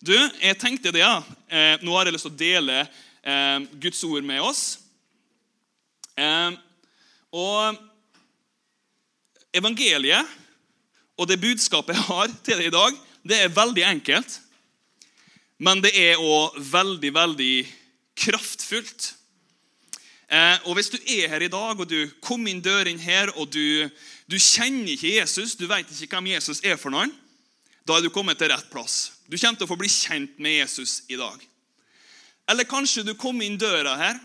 Du, jeg tenkte det, ja. Eh, nå har jeg lyst til å dele eh, Guds ord med oss. Eh, og evangeliet og det budskapet jeg har til deg i dag, det er veldig enkelt. Men det er òg veldig, veldig kraftfullt. Eh, og Hvis du er her i dag, og du kom inn døren her, og du, du kjenner ikke Jesus, du vet ikke hvem Jesus er for noen, da er du kommet til rett plass. Du kommer til å få bli kjent med Jesus i dag. Eller kanskje du kom inn døra her,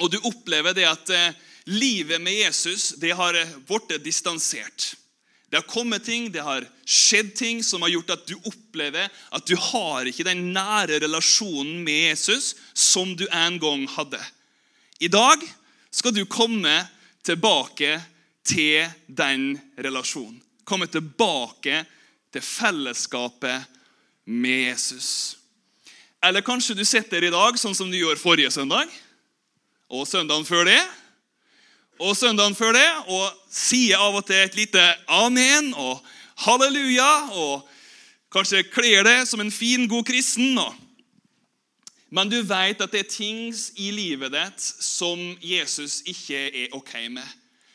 og du opplever det at eh, livet med Jesus det har eh, blitt distansert. Det har kommet ting, det har skjedd ting som har gjort at du opplever at du har ikke den nære relasjonen med Jesus som du en gang hadde. I dag skal du komme tilbake til den relasjonen. Komme tilbake til fellesskapet med Jesus. Eller kanskje du sitter i dag sånn som du gjorde forrige søndag, og søndagen før det, og søndagen før det, og sier av og til et lite amen og halleluja, og kanskje kler det som en fin, god kristen. Men du vet at det er ting i livet ditt som Jesus ikke er ok med.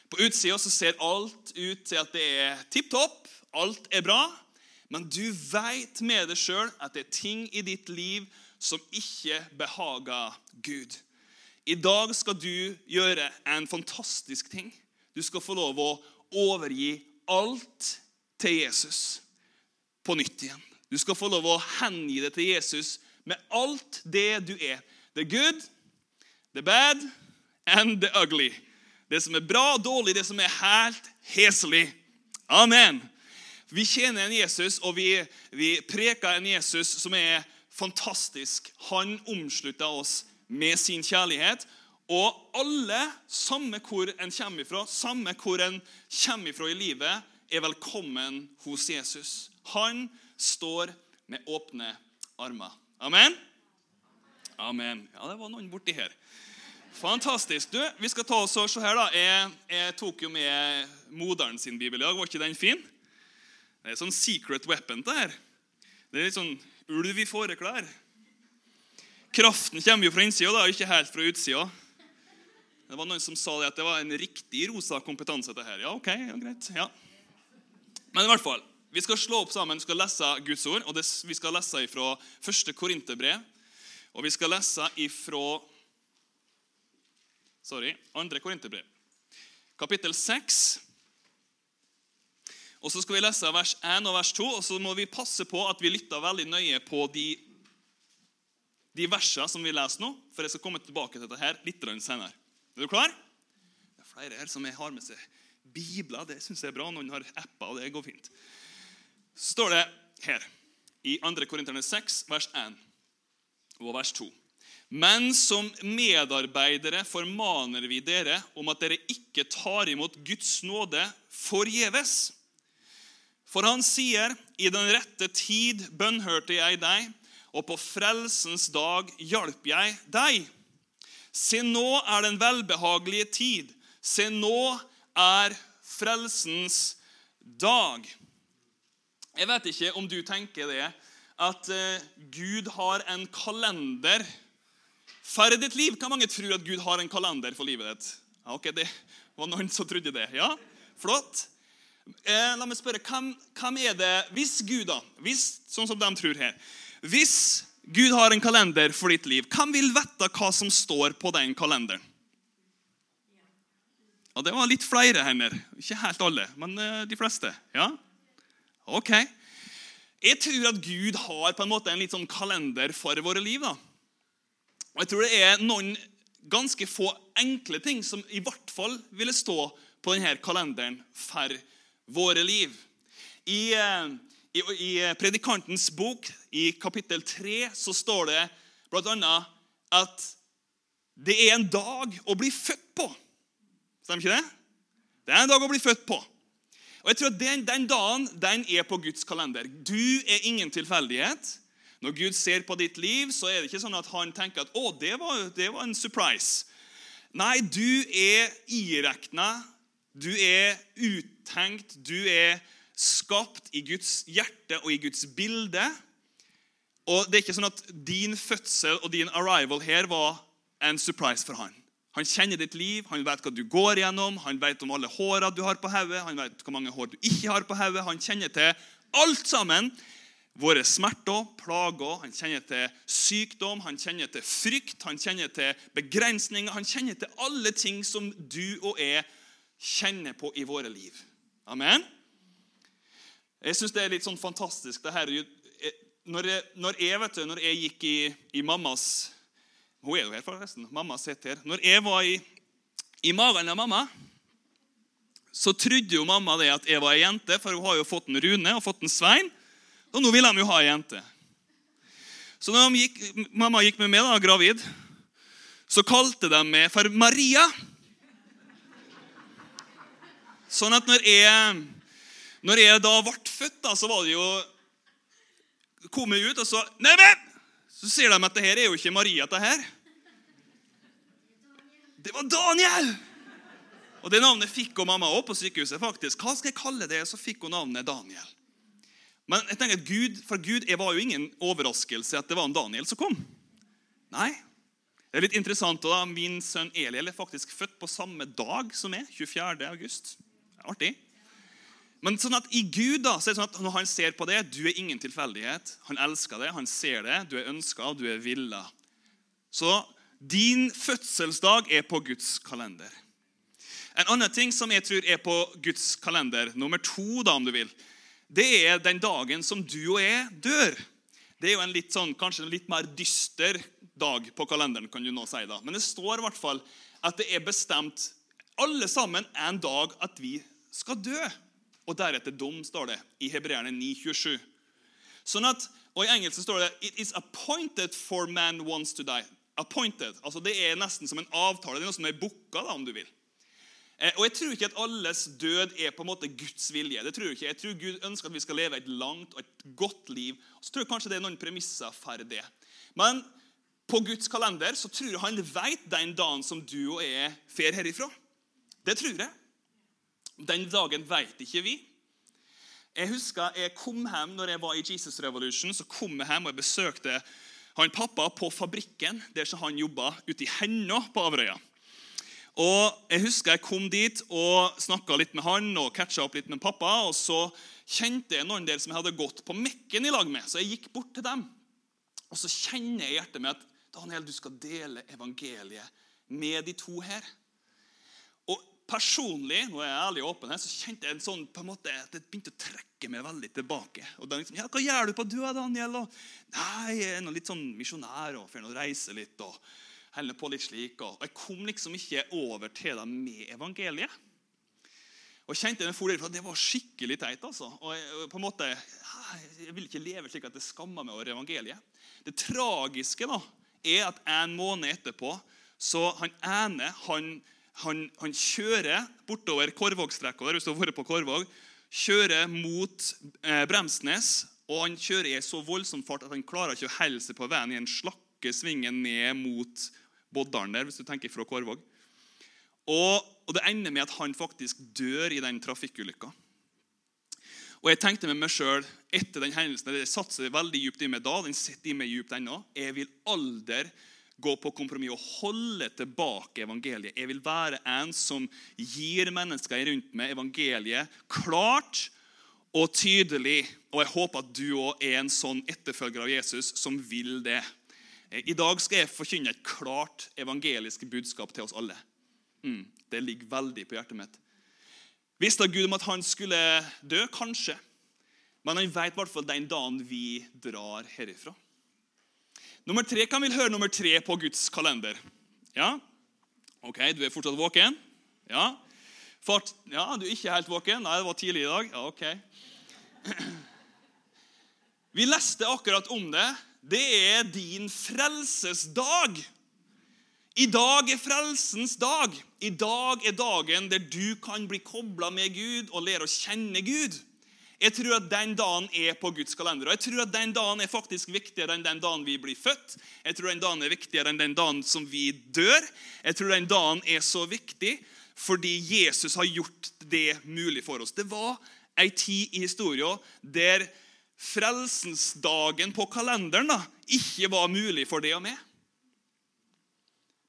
På utsida ser alt ut til at det er tipp topp, alt er bra. Men du vet med deg sjøl at det er ting i ditt liv som ikke behager Gud. I dag skal du gjøre en fantastisk ting. Du skal få lov å overgi alt til Jesus på nytt igjen. Du skal få lov å hengi det til Jesus med alt det du er. The good, the bad and the ugly. Det som er bra, dårlig, det som er helt heslig. Amen. Vi tjener en Jesus, og vi, vi preker en Jesus som er fantastisk. Han omslutter oss med sin kjærlighet. Og alle, samme hvor en kommer ifra, samme hvor en kommer ifra i livet, er velkommen hos Jesus. Han står med åpne armer. Amen? Amen. Ja, det var noen borti her. Fantastisk. Du, Vi skal ta oss og se her, da. Jeg, jeg tok jo med moderen sin bibel i dag. Var ikke den fin? Det er sånn secret weapon, det her. Det er litt sånn ulv i fåreklær. Kraften kommer jo fra innsida, ikke helt fra utsida. Det var Noen som sa det at det var en riktig rosa kompetanse. dette her. Ja, ok, ja, greit. Ja. Men i hvert fall, vi skal slå opp sammen, vi skal lese Guds ord. og det, Vi skal lese ifra første Korinterbrev. Og vi skal lese ifra sorry, andre Korinterbrev. Kapittel 6 og Så skal vi lese vers 1 og vers 2, og så må vi passe på at vi lytter veldig nøye på de, de versene som vi leser nå, for jeg skal komme tilbake til dette her litt senere. Er du klar? Det er flere her som har med seg bibler. Det syns jeg er bra. Noen har apper, og det går fint. Så står det her i 2. Korinterne 6, vers 1 og vers 2. Men som medarbeidere formaner vi dere om at dere ikke tar imot Guds nåde forgjeves. For han sier, 'I den rette tid bønnhørte jeg deg, og på frelsens dag hjalp jeg deg.' Se, nå er den velbehagelige tid. Se, nå er frelsens dag. Jeg vet ikke om du tenker det, at eh, Gud har en kalender for ditt liv. Hvor mange tror at Gud har en kalender for livet ditt? Ok, Det var noen som trodde det. Ja, Flott. Eh, la meg spørre, hvem, hvem, er det Hvis Gud, da, hvis, sånn som de tror her Hvis Gud har en kalender for ditt liv, hvem vil vite hva som står på den kalenderen? Ja, Det var litt flere hender. Ikke helt alle, men eh, de fleste. Ja? Ok. Jeg tror at Gud har på en måte en litt sånn kalender for våre liv. da. Og jeg tror det er noen ganske få enkle ting som i hvert fall ville stå på denne kalenderen for våre liv. I, eh, i, i Predikantens bok, i kapittel 3, så står det bl.a. at det er en dag å bli født på. Stemmer ikke det? Det er en dag å bli født på. Og jeg tror at Den, den dagen den er på Guds kalender. Du er ingen tilfeldighet. Når Gud ser på ditt liv, så er det ikke sånn at han tenker at å, det var, det var en surprise. Nei, du er iregna du er uttenkt, du er skapt i Guds hjerte og i Guds bilde. Og det er ikke sånn at din fødsel og din arrival her var en surprise for han. Han kjenner ditt liv, han vet hva du går gjennom, han vet om alle hårene du har på hodet, han vet hvor mange hår du ikke har på hodet. Han kjenner til alt sammen. Våre smerter, plager, han kjenner til sykdom, han kjenner til frykt, han kjenner til begrensninger. Han kjenner til alle ting som du og jeg kjenner på i våre liv. Amen? Jeg syns det er litt sånn fantastisk. det her. Når jeg, når jeg, vet du, når jeg gikk i, i mammas hun er jo her, forresten. Mamma sitter her. Når jeg var i, i magen av mamma, så trodde jo mamma det at jeg var ei jente, for hun har jo fått en Rune og fått en Svein. Og nå ville de jo ha ei jente. Så når gikk, mamma gikk med meg, da, gravid, så kalte de meg for Maria. Sånn at når jeg, når jeg da ble født, da, så var det jo Kom jeg ut, og så Neimen! Så sier de at det her er jo ikke Maria. det her. Det var Daniel! Og Det navnet fikk hun mamma òg på sykehuset. faktisk. Hva skal jeg kalle det? Så fikk hun navnet Daniel. Men jeg tenker at Gud, for Gud jeg var jo ingen overraskelse at det var en Daniel som kom. Nei. Det er litt interessant. da, Min sønn Eliel er faktisk født på samme dag som meg. 24. august. Artig. Men sånn at i Gud da, så er det sånn at når han ser på det, du er ingen tilfeldighet. Han elsker det, han ser det, du er ønska, du er villa. Så din fødselsdag er på Guds kalender. En annen ting som jeg tror er på Guds kalender, nummer to, da, om du vil, det er den dagen som du og jeg dør. Det er jo en litt sånn, kanskje en litt mer dyster dag på kalenderen. kan du nå si da. Men det står i hvert fall at det er bestemt alle sammen en dag at vi skal dø. Og deretter dom, står det i Hebreerne 9,27. Sånn at, og I engelsk står det It is appointed for man wants to die appointed. Altså Det er nesten som en avtale. Det er noe som er booka, om du vil. Eh, og Jeg tror ikke at alles død er på en måte Guds vilje. Det tror Jeg ikke. Jeg tror Gud ønsker at vi skal leve et langt og et godt liv. Og så tror jeg kanskje det er noen premisser for det. Men på Guds kalender så tror jeg han vet den dagen som du og jeg fer herifra. Det tror jeg. Den dagen vet ikke vi. Jeg husker jeg kom hjem når jeg var i Jesus Revolution. så kom jeg hjem og jeg besøkte han pappa på fabrikken der han jobba ute i Henna på Averøya. Og Jeg husker jeg kom dit og snakka litt med han og catcha opp litt med pappa. og Så kjente jeg noen der som jeg hadde gått på Mekken i lag med. Så jeg gikk bort til dem. Og så kjenner jeg i hjertet mitt at Daniel, du skal dele evangeliet med de to her personlig nå er jeg ærlig og åpen her, så kjente jeg en sånn, på en måte, at det begynte å trekke meg veldig tilbake. Og da liksom, ja, 'Hva gjør du på du, Daniel?' Og, 'Nei, jeg er noe litt sånn misjonær og får reise litt.' og holder på litt slik. Og jeg kom liksom ikke over til dem med evangeliet. Og jeg kjente den for det, det var skikkelig teit. altså. Og jeg, på en måte, jeg vil ikke leve slik at det skammer meg over evangeliet. Det tragiske da, er at en måned etterpå så han ene han han, han kjører bortover Korvågstrekka hvis du har vært på Korvåg, kjører mot eh, Bremsnes. Og han kjører i så voldsom fart at han klarer ikke å holde seg på veien i den slakke svingen ned mot Boddalen der, hvis du tenker fra Korvåg. Og, og, det ender med at han faktisk dør i den trafikkulykka. Og jeg tenkte med meg sjøl etter den hendelsen Det satte seg veldig dypt i meg da. den sitter i meg djupt ennå, Jeg vil aldri gå på kompromiss og holde tilbake evangeliet. Jeg vil være en som gir mennesker rundt meg evangeliet klart og tydelig. Og jeg håper at du òg er en sånn etterfølger av Jesus som vil det. I dag skal jeg forkynne et klart evangelisk budskap til oss alle. Mm, det ligger veldig på hjertet mitt. Visste Gud om at han skulle dø? Kanskje. Men han vet i hvert fall den dagen vi drar herifra. Nummer tre kan vi høre nummer tre på Guds kalender. Ja? Ok, du er fortsatt våken? Ja? Fart, ja, du er ikke helt våken? Nei, det var tidlig i dag. Ja, ok. Vi leste akkurat om det. Det er din frelsesdag. I dag er frelsens dag. I dag er dagen der du kan bli kobla med Gud og lære å kjenne Gud. Jeg tror at den dagen er på Guds kalender. Og jeg tror at den dagen er faktisk viktigere enn den dagen vi blir født. Jeg tror den dagen er viktigere enn den dagen som vi dør. Jeg tror den dagen er så viktig fordi Jesus har gjort det mulig for oss. Det var ei tid i historien der frelsensdagen på kalenderen da, ikke var mulig for det og meg.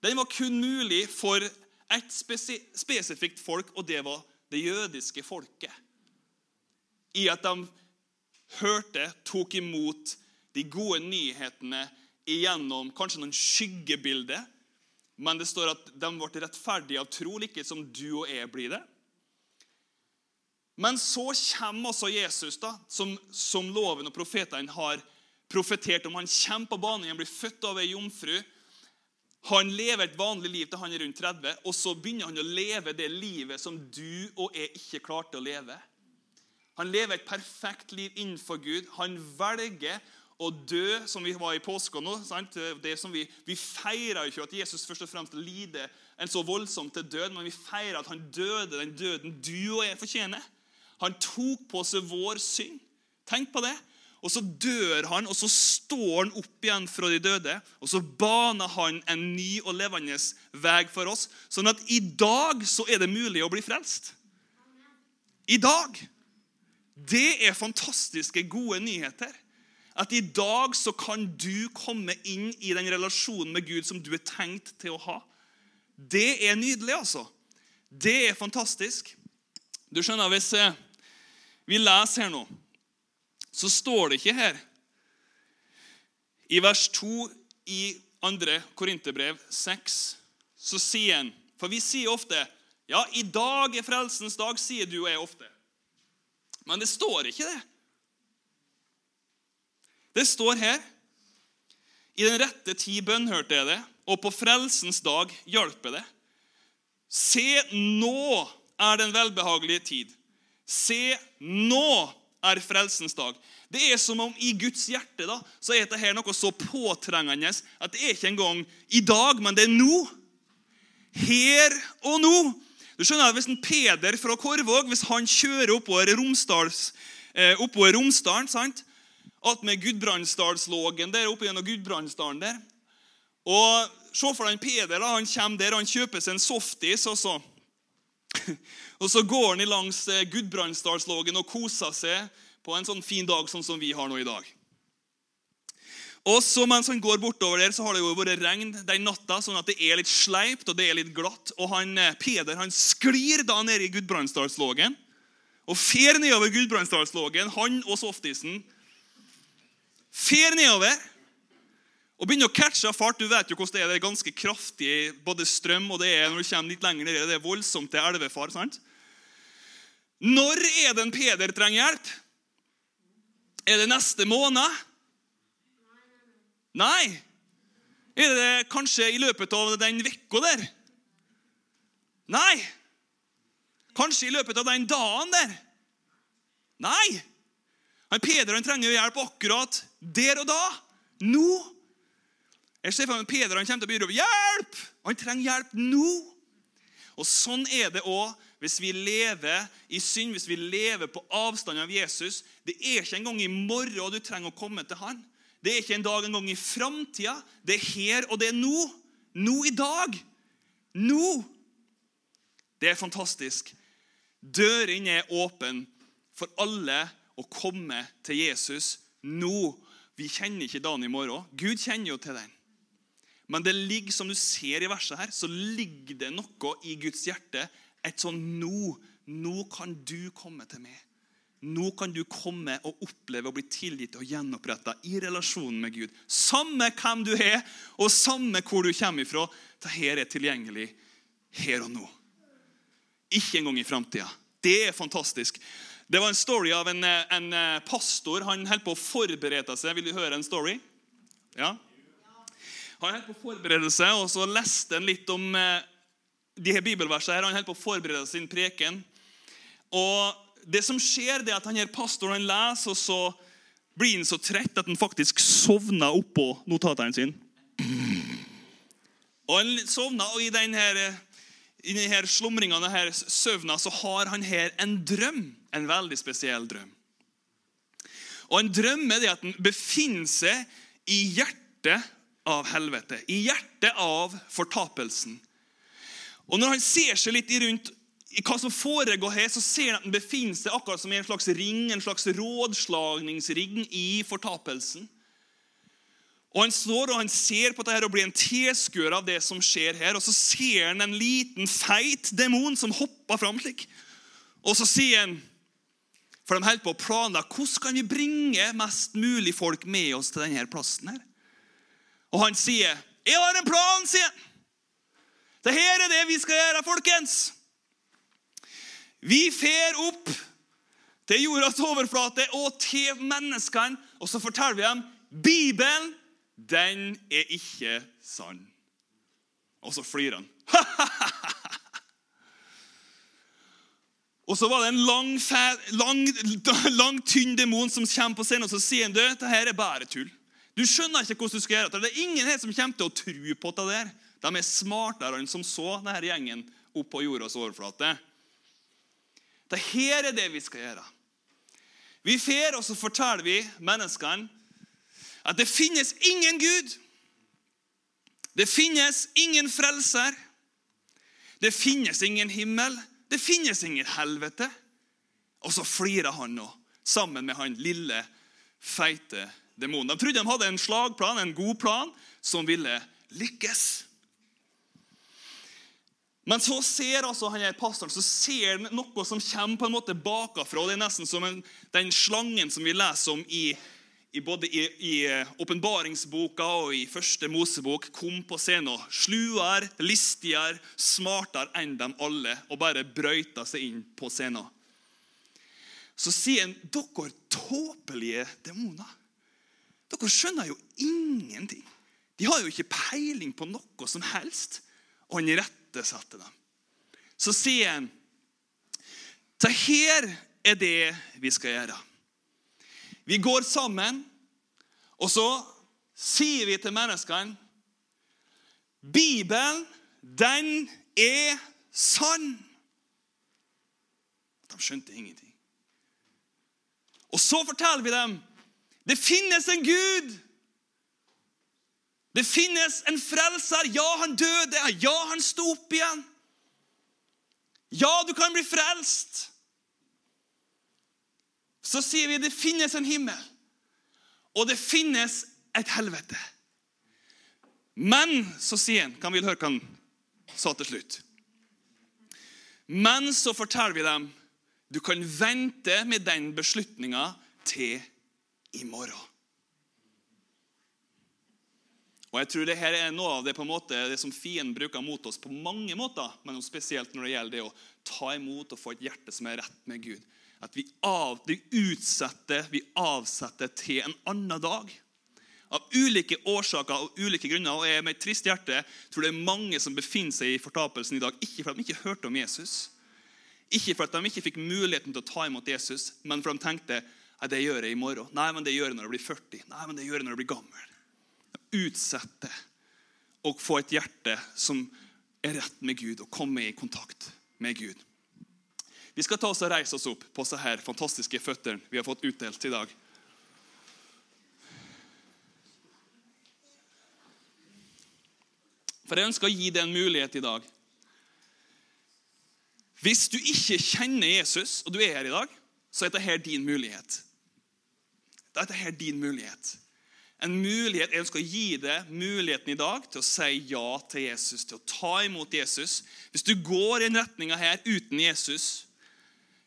Den var kun mulig for et spesifikt folk, og det var det jødiske folket. I at de hørte, tok imot de gode nyhetene igjennom kanskje noen skyggebilder. Men det står at de ble rettferdige av tro, like som du og jeg blir det. Men så kommer også Jesus, da, som, som loven og profetene har profetert om. Han kommer på banen, han blir født av ei jomfru. Han lever et vanlig liv til han er rundt 30, og så begynner han å leve det livet som du og jeg ikke klarte å leve. Han lever et perfekt liv innenfor Gud. Han velger å dø, som vi var i påska nå. Vi, vi feirer ikke at Jesus først og fremst lider en så voldsomt til død, men vi feirer at han døde den døden du og jeg fortjener. Han tok på seg vår synd. Tenk på det. Og så dør han, og så står han opp igjen fra de døde. Og så baner han en ny og levende vei for oss. Sånn at i dag så er det mulig å bli frelst. I dag. Det er fantastiske, gode nyheter. At i dag så kan du komme inn i den relasjonen med Gud som du er tenkt til å ha. Det er nydelig, altså. Det er fantastisk. Du skjønner, Hvis eh, vi leser her nå, så står det ikke her I vers 2 i 2. Korinterbrev 6 så sier han For vi sier ofte ja, i dag er frelsens dag, sier du og jeg ofte. Men det står ikke det. Det står her I den rette tid bønnhørte jeg det, og på frelsens dag hjalp det. Se, nå er den velbehagelige tid. Se, nå er frelsens dag. Det er som om i Guds hjerte da, så er dette her noe så påtrengende at det er ikke engang i dag, men det er nå. Her og nå. Du skjønner at Hvis en Peder fra Korvåg hvis han kjører oppover, Romsdals, eh, oppover Romsdalen sant? At med Gudbrandsdalslågen der oppe gjennom Gudbrandsdalen der. Og Se for deg Peder han kommer der, han kjøper seg en softis, og så, og så går han langs eh, Gudbrandsdalslågen og koser seg på en sånn fin dag sånn som vi har nå i dag. Og så Mens han går bortover der, så har det jo vært regn den natta, sånn at det er litt sleipt og det er litt glatt. Og han, eh, Peder han sklir da nede i Gudbrandsdalslågen og fer nedover Gudbrandsdalslågen, han og softisen. Fer nedover og begynner å catche fart. Du vet jo hvordan det er. Det er ganske kraftig både strøm og det er når du kommer litt lenger ned. Det er voldsomt til elvefar. sant? Når er det en Peder trenger hjelp? Er det neste måned? Nei. Er det kanskje i løpet av den uka der? Nei. Kanskje i løpet av den dagen der? Nei. Han Peder han trenger hjelp akkurat der og da. Nå. Jeg ser for meg Peder han kommer til å begynne å hjelp! Han trenger hjelp nå. Og Sånn er det òg hvis vi lever i synd, hvis vi lever på avstand av Jesus. Det er ikke engang i morgen du trenger å komme til han. Det er ikke en dag engang i framtida. Det er her, og det er nå. Nå i dag. Nå. Det er fantastisk. Døren er åpen for alle å komme til Jesus nå. Vi kjenner ikke dagen i morgen. Gud kjenner jo til den. Men det ligger, som du ser i verset her, så ligger det noe i Guds hjerte. Et sånn nå. Nå kan du komme til meg. Nå kan du komme og oppleve å bli tilgitt og gjenoppretta i relasjonen med Gud. Samme hvem du er, og samme hvor du kommer ifra. Dette er tilgjengelig her og nå. Ikke engang i framtida. Det er fantastisk. Det var en story av en, en pastor. Han holdt på å forberede seg. Vil du høre en story? Ja? Han holdt på å forberede seg, og så leste han litt om eh, de her bibelversene. Han holdt på å forberede sin preken. Og det som skjer, det er at han her pastoren han leser, og så blir han så trett at han faktisk sovner oppå notatene sine. Og han sovner, og i denne, i denne slumringa, denne søvna, så har han her en drøm. En veldig spesiell drøm. Og En drøm er det at han befinner seg i hjertet av helvete. I hjertet av fortapelsen. Og Når han ser seg litt rundt i hva som foregår her, så ser han at han befinner seg akkurat som i en slags ring, en slags rådslagningsring i fortapelsen. Og Han står og han ser på dette og blir en tilskuer av det som skjer her. Og så ser han en liten, feit demon som hopper fram slik. Og så sier han For de holder på å planlegge hvordan kan vi bringe mest mulig folk med oss til denne plassen. her. Og han sier, 'Jeg har en plan', sier han. Det her er det vi skal gjøre, folkens. Vi fer opp til jordas overflate og til menneskene, og så forteller vi dem Bibelen den er ikke sann. Og så flirer han. og så var det en lang, lang, lang, tynn demon som kommer på scenen og så sier han, dette her er bare tull. Du skjønner ikke hvordan du skal gjøre det. Det er ingen her som kommer til å tro på det der. De er smartere enn som så, denne gjengen opp på jordas overflate. Det her er det vi skal gjøre. Vi fer, og så forteller vi menneskene at det finnes ingen Gud. Det finnes ingen frelser. Det finnes ingen himmel. Det finnes ingen helvete. Og så flirer han nå, sammen med han lille, feite demonen. De trodde de hadde en slagplan, en god plan, som ville lykkes. Men så ser altså han her pastoren så ser han noe som kommer på en måte bakafra. Det er nesten som en, den slangen som vi leser om i i både i eh, åpenbaringsboka og i første Mosebok kom på scenen sluere, listigere, smartere enn dem alle og bare brøyta seg inn på scenen. Så sier han dere tåpelige demoner. Dere skjønner jo ingenting. De har jo ikke peiling på noe som helst. Og han irettesetter dem. Så sier han det her er det vi skal gjøre. Vi går sammen, og så sier vi til menneskene Bibelen, den er sann. De skjønte ingenting. Og så forteller vi dem det finnes en Gud. Det finnes en frelser. Ja, han døde. Ja, han sto opp igjen. Ja, du kan bli frelst så sier vi det finnes en himmel, og det finnes et helvete. Men, så sier han Kan vi høre hva han sa til slutt? Men så forteller vi dem du kan vente med den beslutninga til i morgen. Og jeg tror det her er noe av det, på en måte, det som fienden bruker mot oss på mange måter, men spesielt når det gjelder det å ta imot og få et hjerte som er rett med Gud at vi, av, vi utsetter, vi avsetter til en annen dag. Av ulike årsaker og ulike grunner. og jeg med et trist hjerte tror det er mange som befinner seg i fortapelsen i dag, ikke fordi de ikke hørte om Jesus, ikke fordi de ikke fikk muligheten til å ta imot Jesus, men fordi de tenkte at det gjør jeg i morgen. Nei, men det gjør jeg når jeg blir 40. Nei, men det gjør jeg når jeg blir gammel. De og få et hjerte som er rett med Gud, og komme i kontakt med Gud. Vi skal ta oss og reise oss opp på disse her fantastiske føttene vi har fått utdelt i dag. For jeg ønsker å gi deg en mulighet i dag. Hvis du ikke kjenner Jesus, og du er her i dag, så er dette din mulighet. Dette er din mulighet. En mulighet, Jeg ønsker å gi deg muligheten i dag til å si ja til Jesus, til å ta imot Jesus. Hvis du går i den retninga her uten Jesus,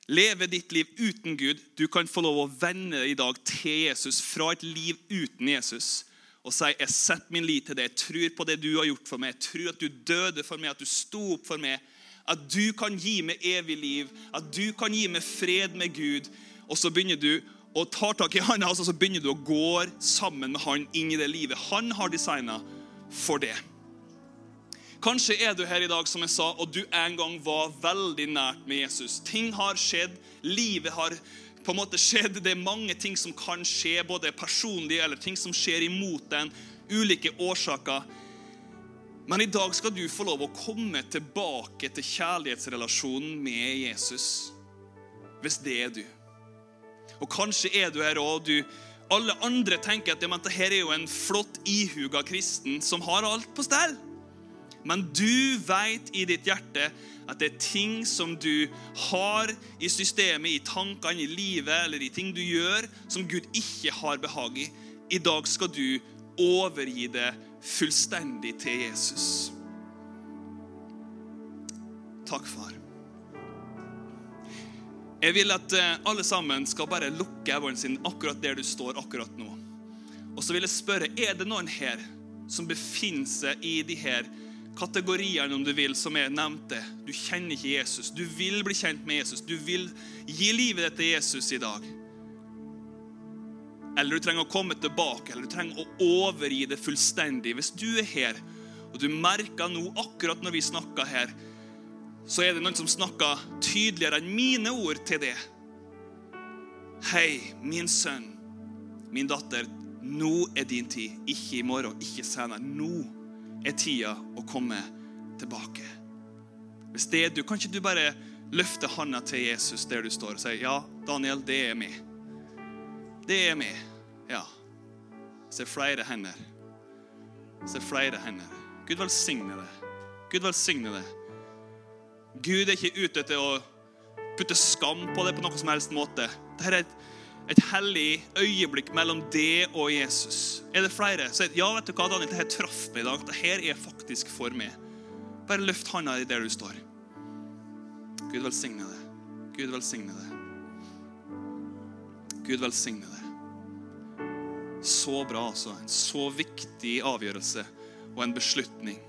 lever ditt liv uten Gud. Du kan få lov å vende deg i dag til Jesus fra et liv uten Jesus og si jeg setter min lit til deg. Jeg tror på det du har gjort for meg. Jeg tror at du døde for meg, at du sto opp for meg. At du kan gi meg evig liv, at du kan gi meg fred med Gud. Og så begynner du å tar tak i handa hans og så begynner du å gå sammen med han inn i det livet han har designa for det. Kanskje er du her i dag som jeg sa, og du en gang var veldig nært med Jesus. Ting har skjedd, livet har på en måte skjedd. Det er mange ting som kan skje, både personlig eller ting som skjer imot den. Ulike årsaker. Men i dag skal du få lov å komme tilbake til kjærlighetsrelasjonen med Jesus. Hvis det er du. Og kanskje er du her og du alle andre tenker at ja, men dette er jo en flott, ihuga kristen som har alt på stell. Men du veit i ditt hjerte at det er ting som du har i systemet, i tankene, i livet eller i ting du gjør, som Gud ikke har behag i. I dag skal du overgi det fullstendig til Jesus. Takk, far. Jeg vil at eh, alle sammen skal bare lukke øynene sine akkurat der du står akkurat nå. Og så vil jeg spørre, er det noen her som befinner seg i de her kategoriene, om du vil, som jeg nevnte. Du kjenner ikke Jesus. Du vil bli kjent med Jesus. Du vil gi livet ditt til Jesus i dag. Eller du trenger å komme tilbake, eller du trenger å overgi det fullstendig. Hvis du er her, og du merker nå, akkurat når vi snakker her, så er det noen som snakker tydeligere enn mine ord til det. Hei, min sønn, min datter, nå er din tid. Ikke i morgen, ikke senere. Nå er tida å komme tilbake. Hvis det er du, kan ikke du bare løfte handa til Jesus der du står og si ja, Daniel, det er meg. Det er meg. Ja. Se flere hender. Se flere hender. Gud velsigne det. Gud velsigne det. Gud er ikke ute etter å putte skam på det på noen som helst måte. Dette er et et hellig øyeblikk mellom det og Jesus. Er det flere? Så ja, vet du hva, Daniel, dette traff meg i dag. Dette er faktisk for meg. Bare løft hånda di der du står. Gud velsigne det. Gud velsigne det. Gud velsigne det. Så bra, altså. En så viktig avgjørelse og en beslutning.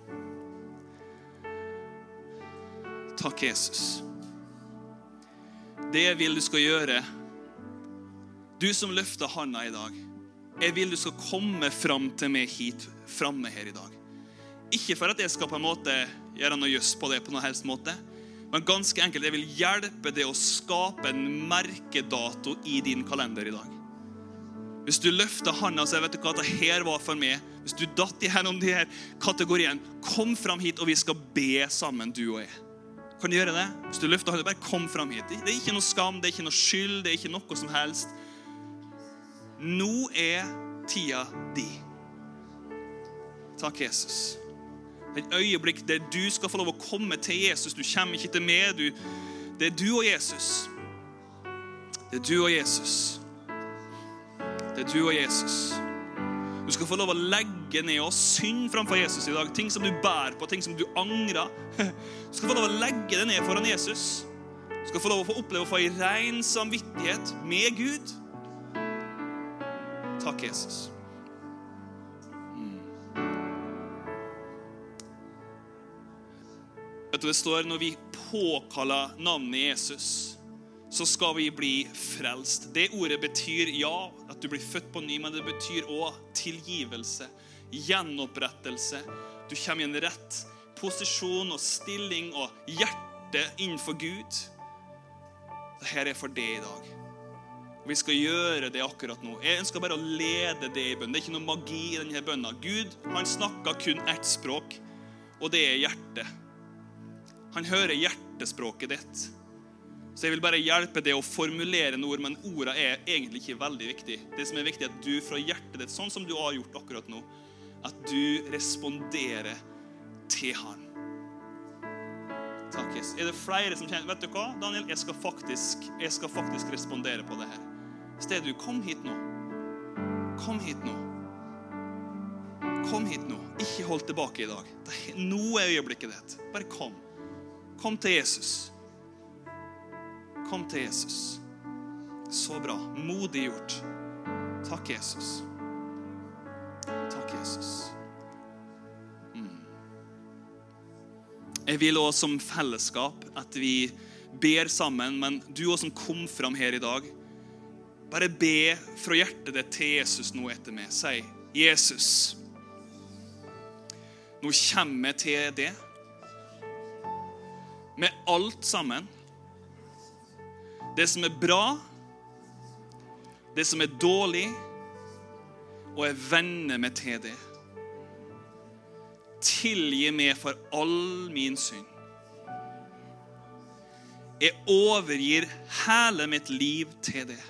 Takk, Jesus. Det jeg vil du skal gjøre du som løfter handa i dag, jeg vil du skal komme fram til meg hit framme her i dag. Ikke for at jeg skal på en måte gjøre noe jøss på det, på noen helst måte, men ganske enkelt, jeg vil hjelpe deg å skape en merkedato i din kalender i dag. Hvis du løfter handa og sier vet du hva, det her var for meg, hvis du datt igjennom de her kategoriene, kom fram hit, og vi skal be sammen, du og jeg. Kan du gjøre det? Hvis du løfter hånda, bare kom fram hit. Det er ikke noe skam, det er ikke noe skyld, det er ikke noe som helst. Nå er tida di. Takk, Jesus. Et øyeblikk der du skal få lov å komme til Jesus. Du kommer ikke til meg. Du, det er du og Jesus. Det er du og Jesus. Det er du og Jesus. Du skal få lov å legge ned og synd framfor Jesus i dag. Ting som du bærer på, ting som du angrer. Du skal få lov å legge det ned foran Jesus. Du skal få lov å få oppleve å få ei rein samvittighet med Gud. Takk, Jesus. Mm. Vet du, Det står når vi påkaller navnet Jesus, så skal vi bli frelst. Det ordet betyr ja, at du blir født på ny, men det betyr òg tilgivelse, gjenopprettelse. Du kommer i en rett posisjon og stilling og hjerte innenfor Gud. Dette er for det i dag. Vi skal gjøre det akkurat nå. Jeg ønsker bare å lede det i bønnen. Det er ikke noe magi i denne bønnen. Gud han snakker kun ett språk, og det er hjertet. Han hører hjertespråket ditt. Så jeg vil bare hjelpe deg å formulere noen ord, men ordene er egentlig ikke veldig viktig. Det som er viktig, er at du fra hjertet ditt, sånn som du har gjort akkurat nå, at du responderer til Han. Takk, Jesus. Er det flere som kjenner Vet du hva, Daniel? Jeg skal faktisk, jeg skal faktisk respondere på det her. Sted du, kom hit nå. Kom hit nå. Kom hit nå. Ikke hold tilbake i dag. Nå er øyeblikket ditt. Bare kom. Kom til Jesus. Kom til Jesus. Så bra. Modig gjort. Takk, Jesus. Takk, Jesus. Mm. Jeg vil også som fellesskap at vi ber sammen, men du også som kom fram her i dag bare be fra hjertet ditt til Jesus nå etter meg. Si, 'Jesus, nå kommer jeg til det med alt sammen. Det som er bra, det som er dårlig, og jeg venner meg til det. Tilgi meg for all min synd. Jeg overgir hele mitt liv til det.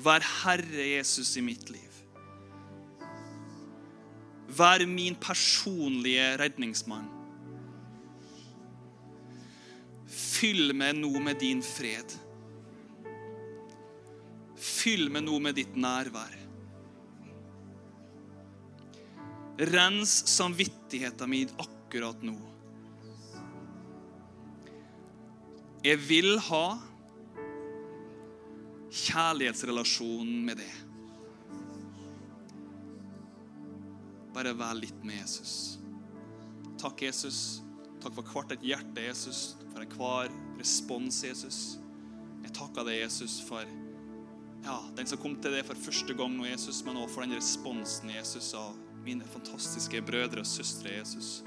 Vær Herre Jesus i mitt liv. Vær min personlige redningsmann. Fyll meg nå med din fred. Fyll meg nå med ditt nærvær. Rens samvittigheten min akkurat nå. Jeg vil ha kjærlighetsrelasjonen med det. Bare vær litt med Jesus. Takk, Jesus. Takk for hvert et hjerte, Jesus. For enhver respons, Jesus. Jeg takker deg, Jesus, for ja, den som kom til deg for første gang nå, Jesus, men også for den responsen, Jesus, av mine fantastiske brødre og søstre, Jesus.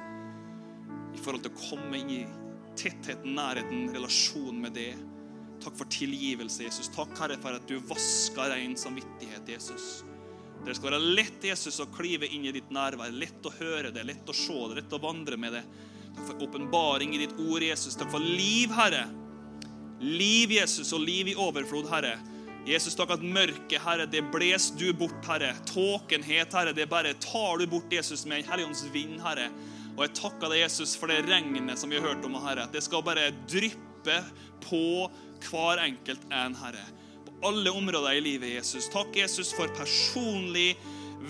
I forhold til å komme inn i tettheten, nærheten, relasjonen med det. Takk for tilgivelse, Jesus. Takk, Herre, for at du vasker ren samvittighet, Jesus. Det skal være lett Jesus, å klive inn i ditt nærvær. Lett å høre det, lett å se det, lett å vandre med det. Takk for åpenbaring i ditt ord, Jesus. Takk for liv, Herre. Liv, Jesus, og liv i overflod, Herre. Jesus, takk at mørket, Herre, det bles du bort, Herre. Tåkenhet, Herre, det bare tar du bort, Jesus, med en Helligånds vind, Herre. Og jeg takker deg, Jesus, for det regnet som vi har hørt om, Herre. At det skal bare dryppe på hver enkelt en, Herre. På alle områder i livet, Jesus. Takk, Jesus, for personlig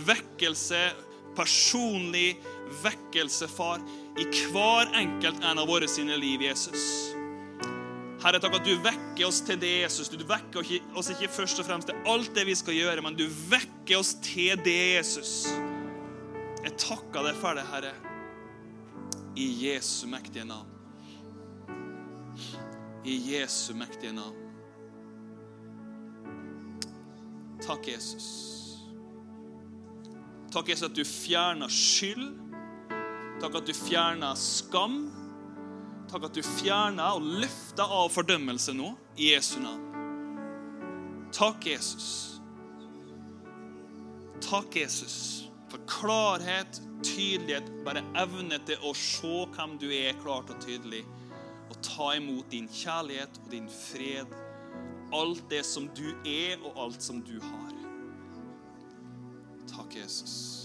vekkelse. Personlig vekkelse, far, i hver enkelt en av våre sine liv, Jesus. Herre, takk at du vekker oss til det, Jesus. Du vekker oss ikke først og fremst til alt det vi skal gjøre, men du vekker oss til det, Jesus. Jeg takker deg for det, Herre, i Jesu mektige navn. I Jesu mektige navn. Takk, Jesus. Takk, Jesus, at du fjerner skyld. Takk at du fjerner skam. Takk at du fjerner og løfter av fordømmelse nå, i Jesu navn. Takk, Jesus. Takk, Jesus, for klarhet, tydelighet, bare evne til å se hvem du er, klart og tydelig, og ta imot din kjærlighet og din fred, alt det som du er, og alt som du har. Takk, Jesus.